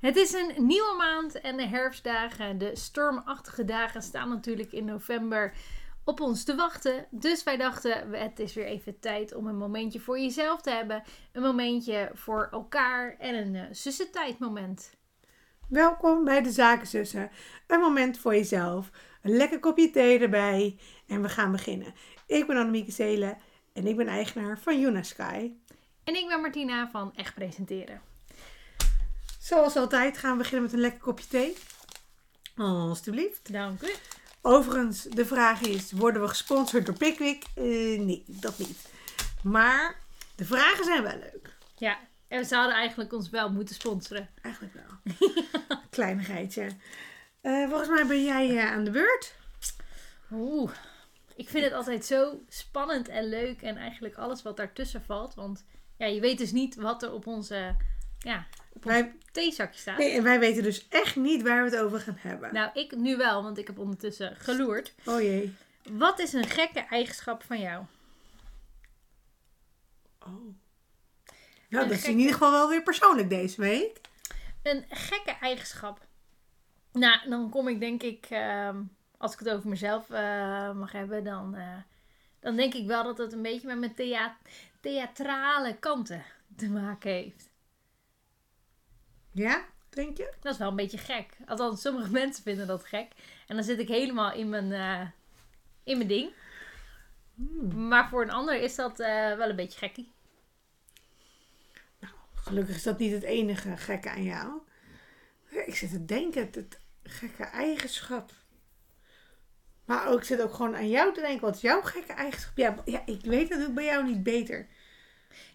Het is een nieuwe maand en de herfstdagen, de stormachtige dagen, staan natuurlijk in november op ons te wachten. Dus wij dachten, het is weer even tijd om een momentje voor jezelf te hebben. Een momentje voor elkaar en een uh, zussentijdmoment. Welkom bij de Zakenzussen. Een moment voor jezelf. Een lekker kopje thee erbij. En we gaan beginnen. Ik ben Annemieke Zelen en ik ben eigenaar van Unasky. En ik ben Martina van Echt Presenteren. Zoals altijd gaan we beginnen met een lekker kopje thee. Alsjeblieft. Dank u. Overigens, de vraag is: worden we gesponsord door Pickwick? Uh, nee, dat niet. Maar de vragen zijn wel leuk. Ja, en we zouden eigenlijk ons wel moeten sponsoren. Eigenlijk wel. Kleinigheidje. Uh, volgens mij ben jij uh, aan de beurt. Oeh, ik vind het altijd zo spannend en leuk. En eigenlijk alles wat daartussen valt. Want ja, je weet dus niet wat er op onze ja, op wij, theezakje staat. Nee, en wij weten dus echt niet waar we het over gaan hebben. Nou, ik nu wel, want ik heb ondertussen geloerd. Oh jee. Wat is een gekke eigenschap van jou? Oh. Nou, dat is in ieder geval wel weer persoonlijk deze week. Een gekke eigenschap. Nou, dan kom ik denk ik, uh, als ik het over mezelf uh, mag hebben, dan, uh, dan denk ik wel dat het een beetje met mijn thea theatrale kanten te maken heeft. Ja, denk je? Dat is wel een beetje gek. Althans, sommige mensen vinden dat gek. En dan zit ik helemaal in mijn, uh, in mijn ding. Hmm. Maar voor een ander is dat uh, wel een beetje gekkie. Nou, gelukkig is dat niet het enige gekke aan jou. Ik zit te denken, het gekke eigenschap. Maar ook, ik zit ook gewoon aan jou te denken. Wat is jouw gekke eigenschap? Ja, ja ik weet het ook bij jou niet beter.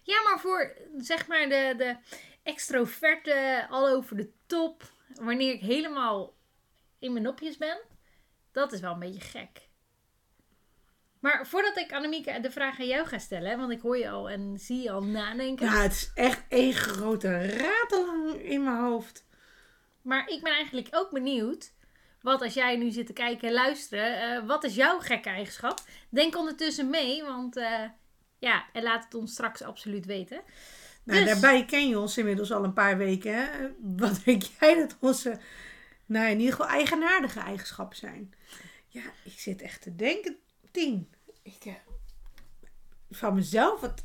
Ja, maar voor zeg maar de, de extroverte, al over de top. Wanneer ik helemaal in mijn nopjes ben. Dat is wel een beetje gek. Maar voordat ik Annemieke de vraag aan jou ga stellen, want ik hoor je al en zie je al nadenken. Ja, het is echt één grote ratelang in mijn hoofd. Maar ik ben eigenlijk ook benieuwd. Wat als jij nu zit te kijken en luisteren, uh, wat is jouw gekke eigenschap? Denk ondertussen mee, want uh, ja, en laat het ons straks absoluut weten. Nou, dus... daarbij ken je ons inmiddels al een paar weken. Hè? Wat denk jij dat onze, nou in ieder geval eigenaardige eigenschappen zijn? Ja, ik zit echt te denken, tien. Ik, uh, van mezelf, wat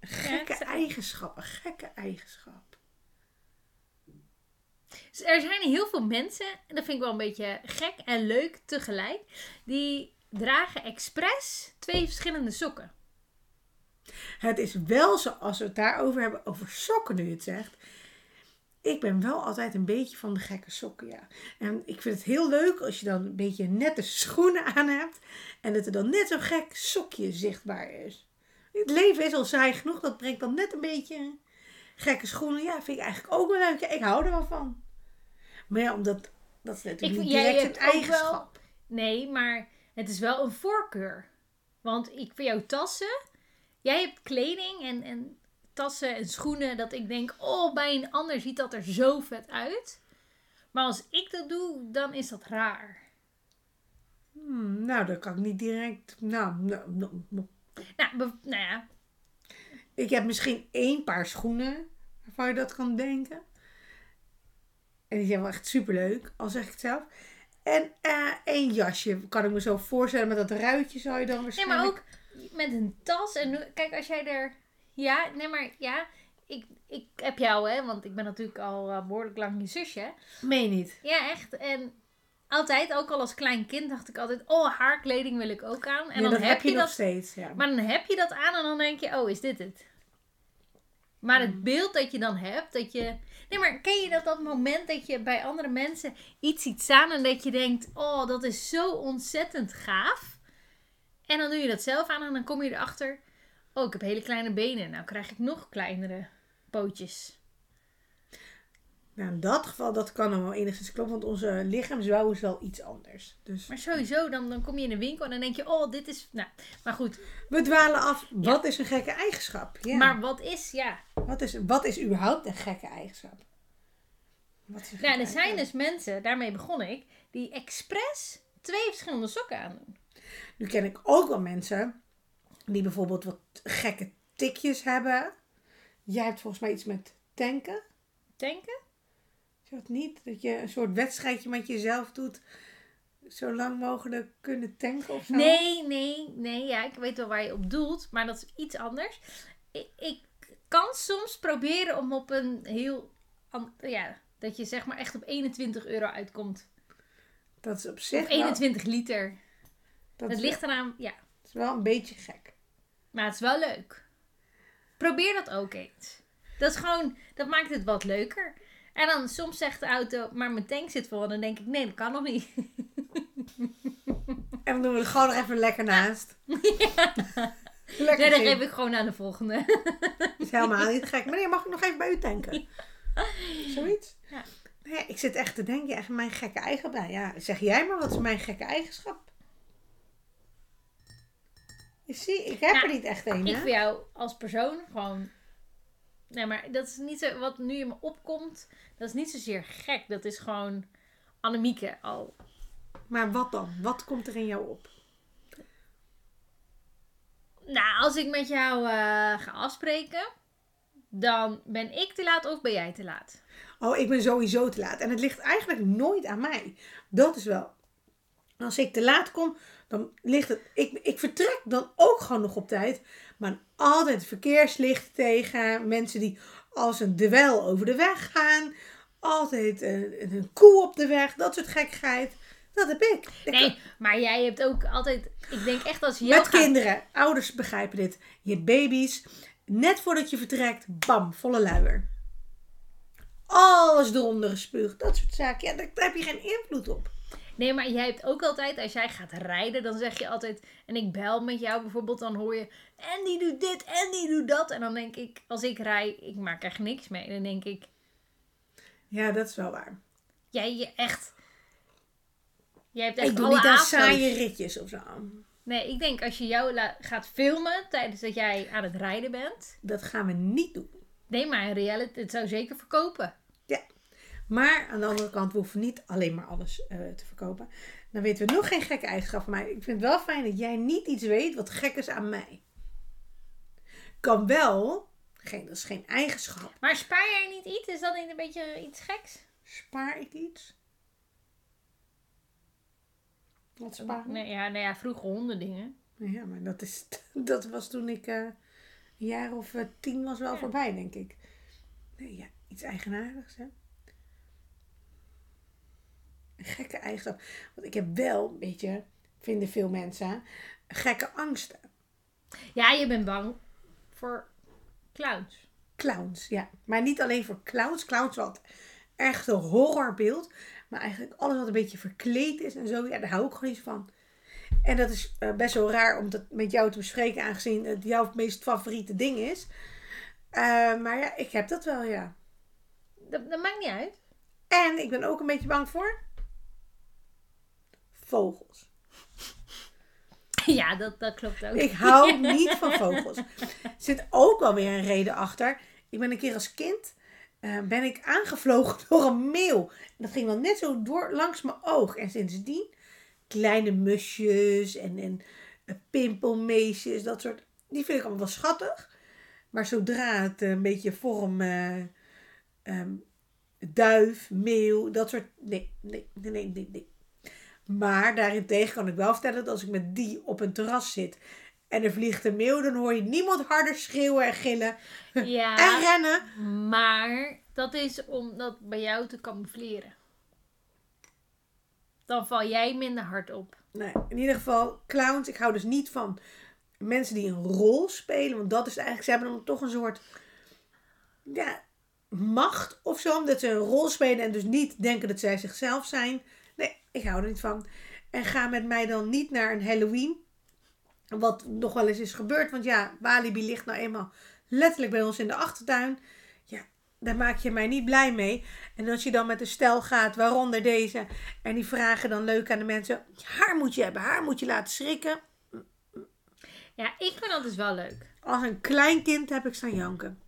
gekke ja, eigenschappen, gekke eigenschap. Dus er zijn heel veel mensen, en dat vind ik wel een beetje gek en leuk tegelijk, die dragen expres twee verschillende sokken. Het is wel zo, als we het daarover hebben, over sokken nu je het zegt. Ik ben wel altijd een beetje van de gekke sokken, ja. En ik vind het heel leuk als je dan een beetje nette schoenen aan hebt. En dat er dan net zo'n gek sokje zichtbaar is. Het leven is al saai genoeg, dat brengt dan net een beetje gekke schoenen. Ja, vind ik eigenlijk ook wel leuk. Ja, ik hou er wel van. Maar ja, omdat dat is natuurlijk ik, niet direct een eigenschap. Wel, nee, maar het is wel een voorkeur. Want ik vind jouw tassen Jij hebt kleding en, en tassen en schoenen dat ik denk, oh, bij een ander ziet dat er zo vet uit. Maar als ik dat doe, dan is dat raar. Hmm, nou, dat kan ik niet direct. Nou, nou, nou, nou. Nou, nou ja. Ik heb misschien één paar schoenen waarvan je dat kan denken. En die zijn wel echt superleuk, al zeg ik het zelf. En uh, één jasje, kan ik me zo voorstellen. Met dat ruitje zou je dan waarschijnlijk... Nee, maar ook met een tas. En kijk, als jij er. Ja, nee, maar ja. Ik, ik heb jou, hè, want ik ben natuurlijk al uh, behoorlijk lang je zusje. Meen niet. Ja, echt. En altijd, ook al als klein kind, dacht ik altijd: oh, haar kleding wil ik ook aan. En dan heb, heb je, dat nog steeds. Ja. Maar dan heb je dat aan en dan denk je: oh, is dit het? Maar het mm. beeld dat je dan hebt, dat je. Nee, maar ken je dat, dat moment dat je bij andere mensen iets ziet staan en dat je denkt: oh, dat is zo ontzettend gaaf. En dan doe je dat zelf aan en dan kom je erachter. Oh, ik heb hele kleine benen. Nou krijg ik nog kleinere pootjes. Nou, in dat geval, dat kan dan wel enigszins kloppen, want onze lichaamsbouw is wel iets anders. Dus... Maar sowieso, dan, dan kom je in de winkel en dan denk je, oh, dit is... Nou, maar goed. We dwalen af. Wat is een gekke eigenschap? Ja. Maar wat is, ja... Wat is, wat is überhaupt een gekke eigenschap? Wat is nou, er zijn dus mensen, daarmee begon ik, die expres twee verschillende sokken aandoen. Nu ken ik ook wel mensen die bijvoorbeeld wat gekke tikjes hebben. Jij hebt volgens mij iets met tanken. Tanken? Dat niet? Dat je een soort wedstrijdje met jezelf doet. Zo lang mogelijk kunnen tanken of zo? Nee, nee, nee. Ja, ik weet wel waar je op doelt. Maar dat is iets anders. Ik, ik kan soms proberen om op een heel... Ja, dat je zeg maar echt op 21 euro uitkomt. Dat is op zich Of wel, 21 liter. dat Het is, ligt eraan... Ja, dat is wel een beetje gek. maar het is wel leuk. Probeer dat ook eens. Dat is gewoon... Dat maakt het wat leuker. En dan soms zegt de auto... Maar mijn tank zit vol. En dan denk ik... Nee, dat kan nog niet. En dan doen we er gewoon nog even lekker naast. Lekker Ja, dan zin. geef ik gewoon aan de volgende. Dat is helemaal niet gek. Meneer, mag ik nog even bij u tanken? Zoiets? Ja. Ik zit echt te denken, echt mijn gekke eigenschap. Ja, zeg jij maar, wat is mijn gekke eigenschap? Je ziet, ik heb er niet echt een, Ik hè? vind jou als persoon gewoon. Nee, maar dat is niet zo. Wat nu in me opkomt, dat is niet zozeer gek. Dat is gewoon Annemieke al. Maar wat dan? Wat komt er in jou op? Nou, als ik met jou eh, ga afspreken, dan ben ik te laat of ben jij te laat. Oh, ik ben sowieso te laat. En het ligt eigenlijk nooit aan mij. Dat is wel. Als ik te laat kom, dan ligt het. Ik, ik vertrek dan ook gewoon nog op tijd. Maar altijd verkeerslicht tegen. Mensen die als een dwel over de weg gaan. Altijd een, een koe op de weg. Dat soort gekkigheid. Dat heb ik. Ik- Nee, maar jij hebt ook altijd. Ik denk echt als je Met gaat- kinderen. Ouders begrijpen dit. Je baby's. Net voordat je vertrekt, bam, volle luier. Alles eronder gespuugd. Dat soort zaken. Ja, daar, daar heb je geen invloed op. Nee, maar jij hebt ook altijd, als jij gaat rijden, dan zeg je altijd. En ik bel met jou bijvoorbeeld, dan hoor je. En die doet dit en die doet dat. En dan denk ik, als ik rij, ik maak echt niks mee. Dan denk ik, Ja, dat is wel waar. jij je echt. Jij hebt echt Ik doe alle niet aan saaie ritjes of zo. Nee, ik denk als je jou gaat filmen tijdens dat jij aan het rijden bent. Dat gaan we niet doen. Nee, maar in reality, het zou zeker verkopen. Maar aan de andere kant, we hoeven niet alleen maar alles eh, te verkopen. Dan weten we nog geen gekke eigenschap van mij. Ik vind het wel fijn dat jij niet iets weet wat gek is aan mij. Kan wel, geen, dat is geen eigenschap. Maar spaar jij niet iets? Is dat niet een beetje iets geks? Spaar ik iets? Wat sparen? Nee, ja, nou ja, vroeger honden dingen. Ja, maar dat, is, dat was toen ik eh, een jaar of eh, tien was wel Ja. voorbij, denk ik. Nee, ja, iets eigenaardigs, hè? Een gekke eigenschap. Want ik heb wel, een beetje, vinden veel mensen, gekke angsten. Ja, je bent bang voor clowns. Clowns, ja. Maar niet alleen voor clowns. Clowns wat echt een horrorbeeld. Maar eigenlijk alles wat een beetje verkleed is en zo. Ja, daar hou ik gewoon niet van. En dat is eh, best wel raar om dat met jou te bespreken. Aangezien het jouw meest favoriete ding is. Eh, maar ja, ik heb dat wel, ja. Dat, dat maakt niet uit. En ik ben ook een beetje bang voor... Vogels. Ja, dat, dat klopt ook. Ik hou niet van vogels. Er zit ook wel weer een reden achter. Ik ben een keer als kind eh, ben ik aangevlogen door een meeuw. En dat ging dan net zo door langs mijn oog. En sindsdien kleine musjes en, en eh, pimpelmeesjes, dat soort. Die vind ik allemaal wel schattig. Maar zodra het eh, een beetje vorm eh, ehm, duif, meeuw, dat soort. Nee, nee, nee, nee, nee. nee. Maar daarentegen kan ik wel vertellen dat als ik met die op een terras zit en er vliegt een meeuw, dan hoor je niemand harder schreeuwen en gillen en Ja, rennen. maar dat is om dat bij jou te camoufleren. Dan val jij minder hard op. Nee, in ieder geval, clowns. Ik hou dus niet van mensen die een rol spelen. Want dat is eigenlijk, ze hebben dan toch een soort ja, macht of zo. Omdat ze een rol spelen en dus niet denken dat zij zichzelf zijn. Ik hou er niet van. En ga met mij dan niet naar een Halloween. Wat nog wel eens is gebeurd. Want ja, Walibi ligt nou eenmaal letterlijk bij ons in de achtertuin. Ja, daar maak je mij niet blij mee. En als je dan met een stel gaat, waaronder deze. En die vragen dan leuk aan de mensen. Haar moet je hebben, haar moet je laten schrikken. Ja, ik vind dat dus wel leuk. Als een klein kind heb ik staan janken.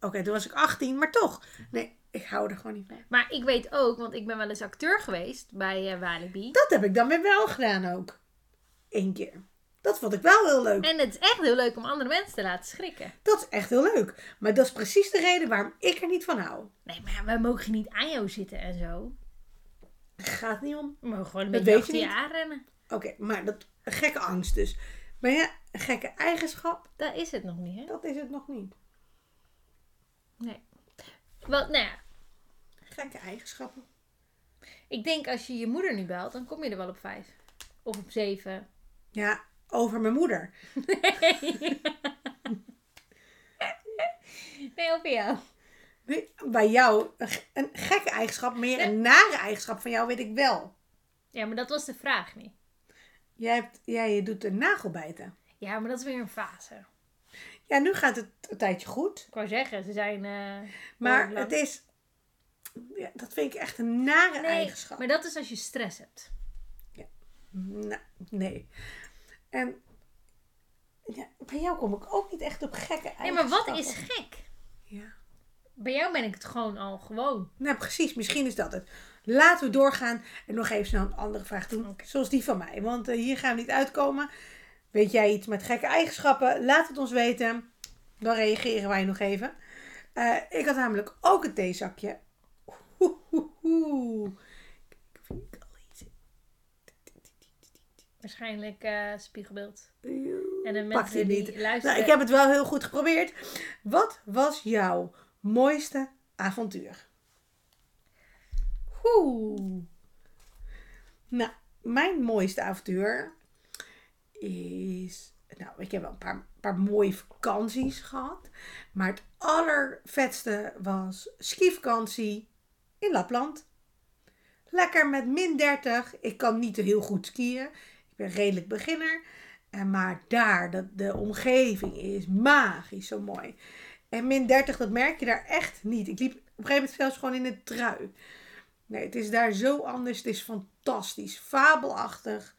Oké, toen was ik 18, maar toch. Nee, ik hou er gewoon niet van. Maar ik weet ook, want ik ben wel eens acteur geweest bij eh, Walibi. Dat heb ik dan weer wel gedaan ook. Eén keer. Dat vond ik wel heel leuk. En het is echt heel leuk om andere mensen te laten schrikken. Dat is echt heel leuk. Maar dat is precies de reden waarom ik er niet van hou. Nee, maar wij mogen niet aan jou zitten en zo. Gaat niet om. We mogen gewoon een Dat beetje je je aanrennen. Oké, maar dat gekke angst dus. Maar ja, gekke eigenschap, Dat is het nog niet, hè? dat is het nog niet. Nee. Wel, nou ja, Gekke eigenschappen. ik denk als je je moeder nu belt, dan kom je er wel op vijf. Of op zeven. Ja, over mijn moeder. Nee, over jou. Nee, bij jou een ge- een gekke eigenschap, meer een nare eigenschap van jou weet ik wel. Ja, maar dat was de vraag niet. Jij, hebt, jij doet de nagel bijten. Ja, maar dat is weer een fase. Ja, nu gaat het een tijdje goed. Ik wou zeggen, ze zijn... eh, Maar het is... Ja, dat vind ik echt een nare Nee, eigenschap. maar dat is als je stress hebt. Nou, nee. En ja, bij jou kom ik ook niet echt op gekke eigenschappen. Nee, maar wat is gek? Ja. Bij jou ben ik het gewoon al gewoon. Nou, precies. Misschien is dat het. Laten we doorgaan en nog even snel een andere vraag doen. Zoals die van mij. Want eh, hier gaan we niet uitkomen. Weet jij iets met gekke eigenschappen? Laat het ons weten. Dan reageren wij nog even. Eh, ik had namelijk ook een theezakje. Oeh. Kijk of ik al iets- Waarschijnlijk eh, spiegelbeeld. En de mensen die niet. luisteren... Nou, ik heb het wel heel goed geprobeerd. Wat was jouw mooiste avontuur? Oeh. Nou, mijn mooiste avontuur is... Nou, ik heb wel een paar, paar mooie vakanties gehad. Maar het allervetste was skivakantie in Lapland. Lekker met min 30. Ik kan niet heel goed skiën. Ik ben redelijk beginner. En maar daar, dat, de omgeving is magisch, zo mooi. En min 30, dat merk je daar echt niet. Ik liep op een gegeven moment zelfs gewoon in een trui. Nee, het is daar zo anders. Het is fantastisch. Fabelachtig.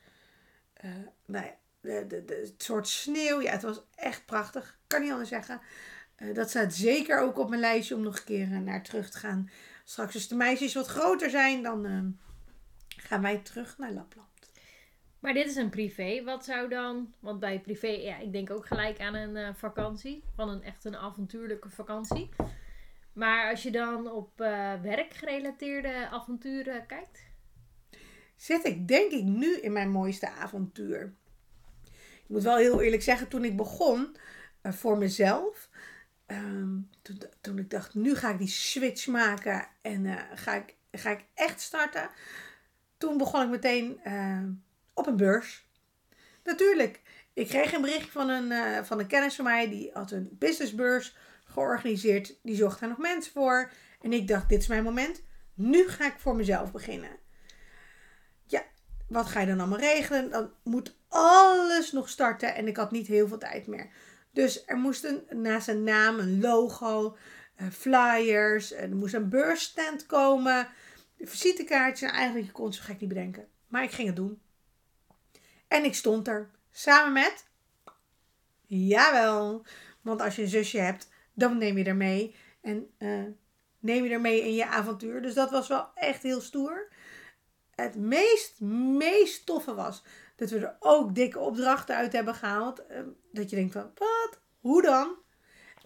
Eh nou ja, de, de, de, het soort sneeuw. Ja, het was echt prachtig. Kan niet anders zeggen. Eh, dat staat zeker ook op mijn lijstje om nog een keer eh, naar terug te gaan. Straks als de meisjes wat groter zijn, dan eh, gaan wij terug naar Lapland. Maar dit is een privé. Wat zou dan... Want bij privé, ja, ik denk ook gelijk aan een vakantie. Van een echt een avontuurlijke vakantie. Maar als je dan op werkgerelateerde avonturen kijkt... zit ik denk ik nu in mijn mooiste avontuur. Ik moet wel heel eerlijk zeggen, toen ik begon eh, voor mezelf, ehm, toen, toen ik dacht, nu ga ik die switch maken en eh, ga, ik, ga ik echt starten. Toen begon ik meteen eh, op een beurs. Natuurlijk, ik kreeg een bericht van een, eh, van een kennis van mij, die had een businessbeurs georganiseerd. Die zocht daar nog mensen voor. En ik dacht, dit is mijn moment. Nu ga ik voor mezelf beginnen wat ga je dan allemaal regelen? Dan moet alles nog starten en ik had niet heel veel tijd meer. Dus er moest een, naast een naam een logo, eh, flyers, er moest een beursstand komen, visitekaartjes. En eigenlijk je kon het zo gek niet bedenken. Maar ik ging het doen. En ik stond er samen met, jawel, want als je een zusje hebt, dan neem je er mee. En eh, neem je er mee in je avontuur. Dus dat was wel echt heel stoer het meest, meest toffe was dat we er ook dikke opdrachten uit hebben gehaald. Eh, Dat je denkt van, wat? Hoe dan?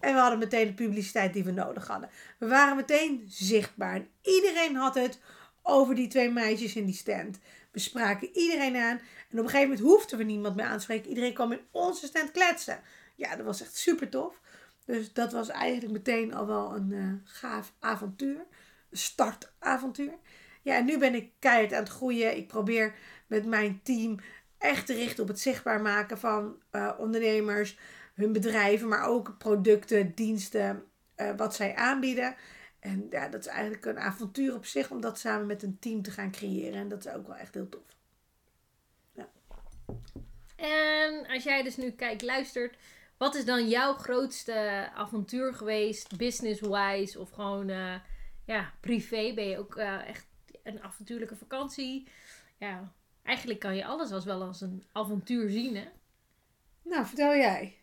En we hadden meteen de publiciteit die we nodig hadden. We waren meteen zichtbaar. En iedereen had het over die twee meisjes in die stand. We spraken iedereen aan. En op een gegeven moment hoefden we niemand meer aan te spreken. Iedereen kwam in onze stand kletsen. Ja, dat was echt super tof. Dus dat was eigenlijk meteen al wel een eh, gaaf avontuur. Een startavontuur. Ja, en nu ben ik keihard aan het groeien. Ik probeer met mijn team echt te richten op het zichtbaar maken van eh, ondernemers, hun bedrijven, maar ook producten, diensten, eh, wat zij aanbieden. En ja, dat is eigenlijk een avontuur op zich om dat samen met een team te gaan creëren. En dat is ook wel echt heel tof. En als jij dus nu kijkt, luistert, wat is dan jouw grootste avontuur geweest, business-wise of gewoon eh, ja, privé? Ben je ook echt een avontuurlijke vakantie? Ja, eigenlijk kan je alles als wel als een avontuur zien, hè? Nou, vertel jij.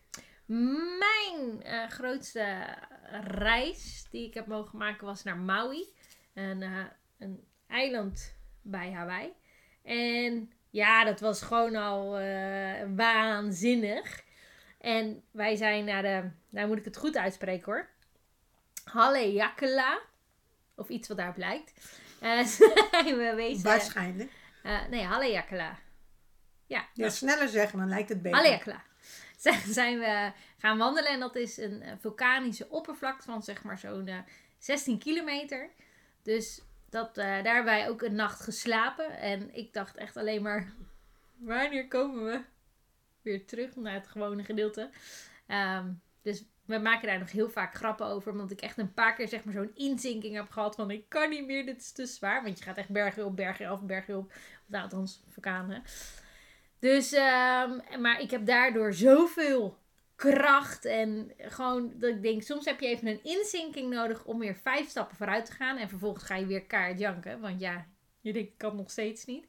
Mijn eh, grootste reis die ik heb mogen maken was naar Maui. Een, eh, een eiland bij Hawaii. En ja, dat was gewoon al eh, waanzinnig. En wij zijn naar de, nou moet ik het goed uitspreken hoor. Haleakala. Of iets wat daarop lijkt. Zijn we wezen. Waarschijnlijk. Eh, nee, Haleakala. Ja, Ja, sneller zeggen, dan lijkt het beter. Haleakala. Zijn- Zijn we gaan wandelen en dat is een eh, vulkanische oppervlakte van zeg maar zo'n eh, 16 kilometer. Dus dat, eh, daar hebben wij ook een nacht geslapen. En ik dacht echt alleen maar, wanneer komen we weer terug naar het gewone gedeelte? Ehm, dus we maken daar nog heel vaak grappen over. Omdat ik echt een paar keer zeg maar zo'n inzinking heb gehad van ik kan niet meer, dit is te zwaar. Want je gaat echt bergen op, bergen af, bergen op. Nou, althans, vulkanen. Dus, ehm, maar ik heb daardoor zoveel kracht en gewoon dat ik denk, soms heb je even een inzinking nodig om weer vijf stappen vooruit te gaan. En vervolgens ga je weer kaart janken, want ja, je denkt, ik kan nog steeds niet.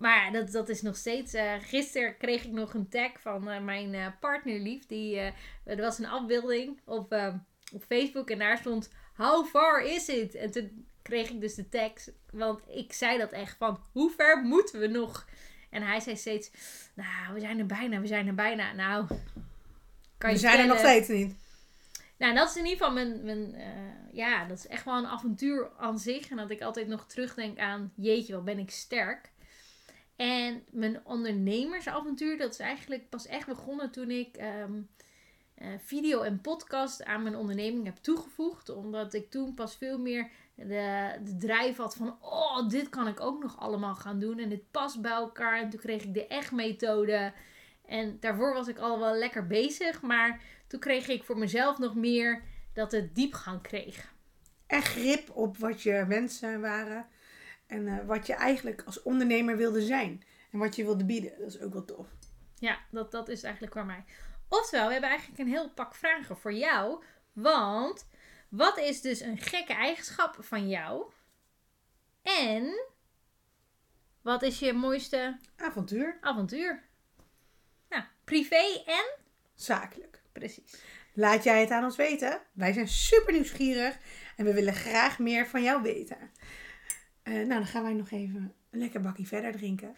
Maar ja, dat, dat is nog steeds. eh gisteren kreeg ik nog een tag van eh, mijn eh, partnerlief. Die, er was een afbeelding op, eh, op Facebook en daar stond: How far is it? En toen kreeg ik dus de tag, want ik zei dat echt van: Hoe ver moeten we nog? En hij zei steeds: Nou, we zijn er bijna, we zijn er bijna. Nou, kan je We zijn er nog steeds niet. nou, dat is in ieder geval mijn, mijn ja, dat is echt wel een avontuur aan zich. En dat ik altijd nog terugdenk aan, jeetje, wat ben ik sterk. En mijn ondernemersavontuur, dat is eigenlijk pas echt begonnen toen ik ehm, eh, video en podcast aan mijn onderneming heb toegevoegd. Omdat ik toen pas veel meer de, de drijf had van, oh, dit kan ik ook nog allemaal gaan doen. En dit past bij elkaar. En toen kreeg ik de echt-methode. En daarvoor was ik al wel lekker bezig. Maar toen kreeg ik voor mezelf nog meer dat het diepgang kreeg. En grip op wat je wensen waren. En eh, wat je eigenlijk als ondernemer wilde zijn. En wat je wilde bieden. Dat is ook wel tof. Ja, dat, dat is eigenlijk voor mij. Oftewel, we hebben eigenlijk een heel pak vragen voor jou. Want wat is dus een gekke eigenschap van jou? En wat is je mooiste Avontuur. avontuur? Nou, privé en Zakelijk. precies. Laat jij het aan ons weten. Wij zijn super nieuwsgierig. En we willen graag meer van jou weten. Eh, nou, dan gaan wij nog even een lekker bakje verder drinken.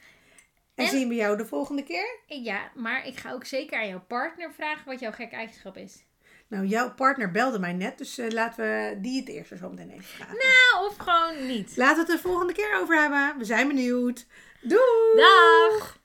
En, En- zien we jou de volgende keer. Ja, maar ik ga ook zeker aan jouw partner vragen wat jouw gekke eigenschap is. Nou, jouw partner belde mij net. Dus eh, laten we die het eerst zo meteen even vragen. Nou, of gewoon niet. Laten we het de volgende keer over hebben. We zijn benieuwd. Doei! Dag!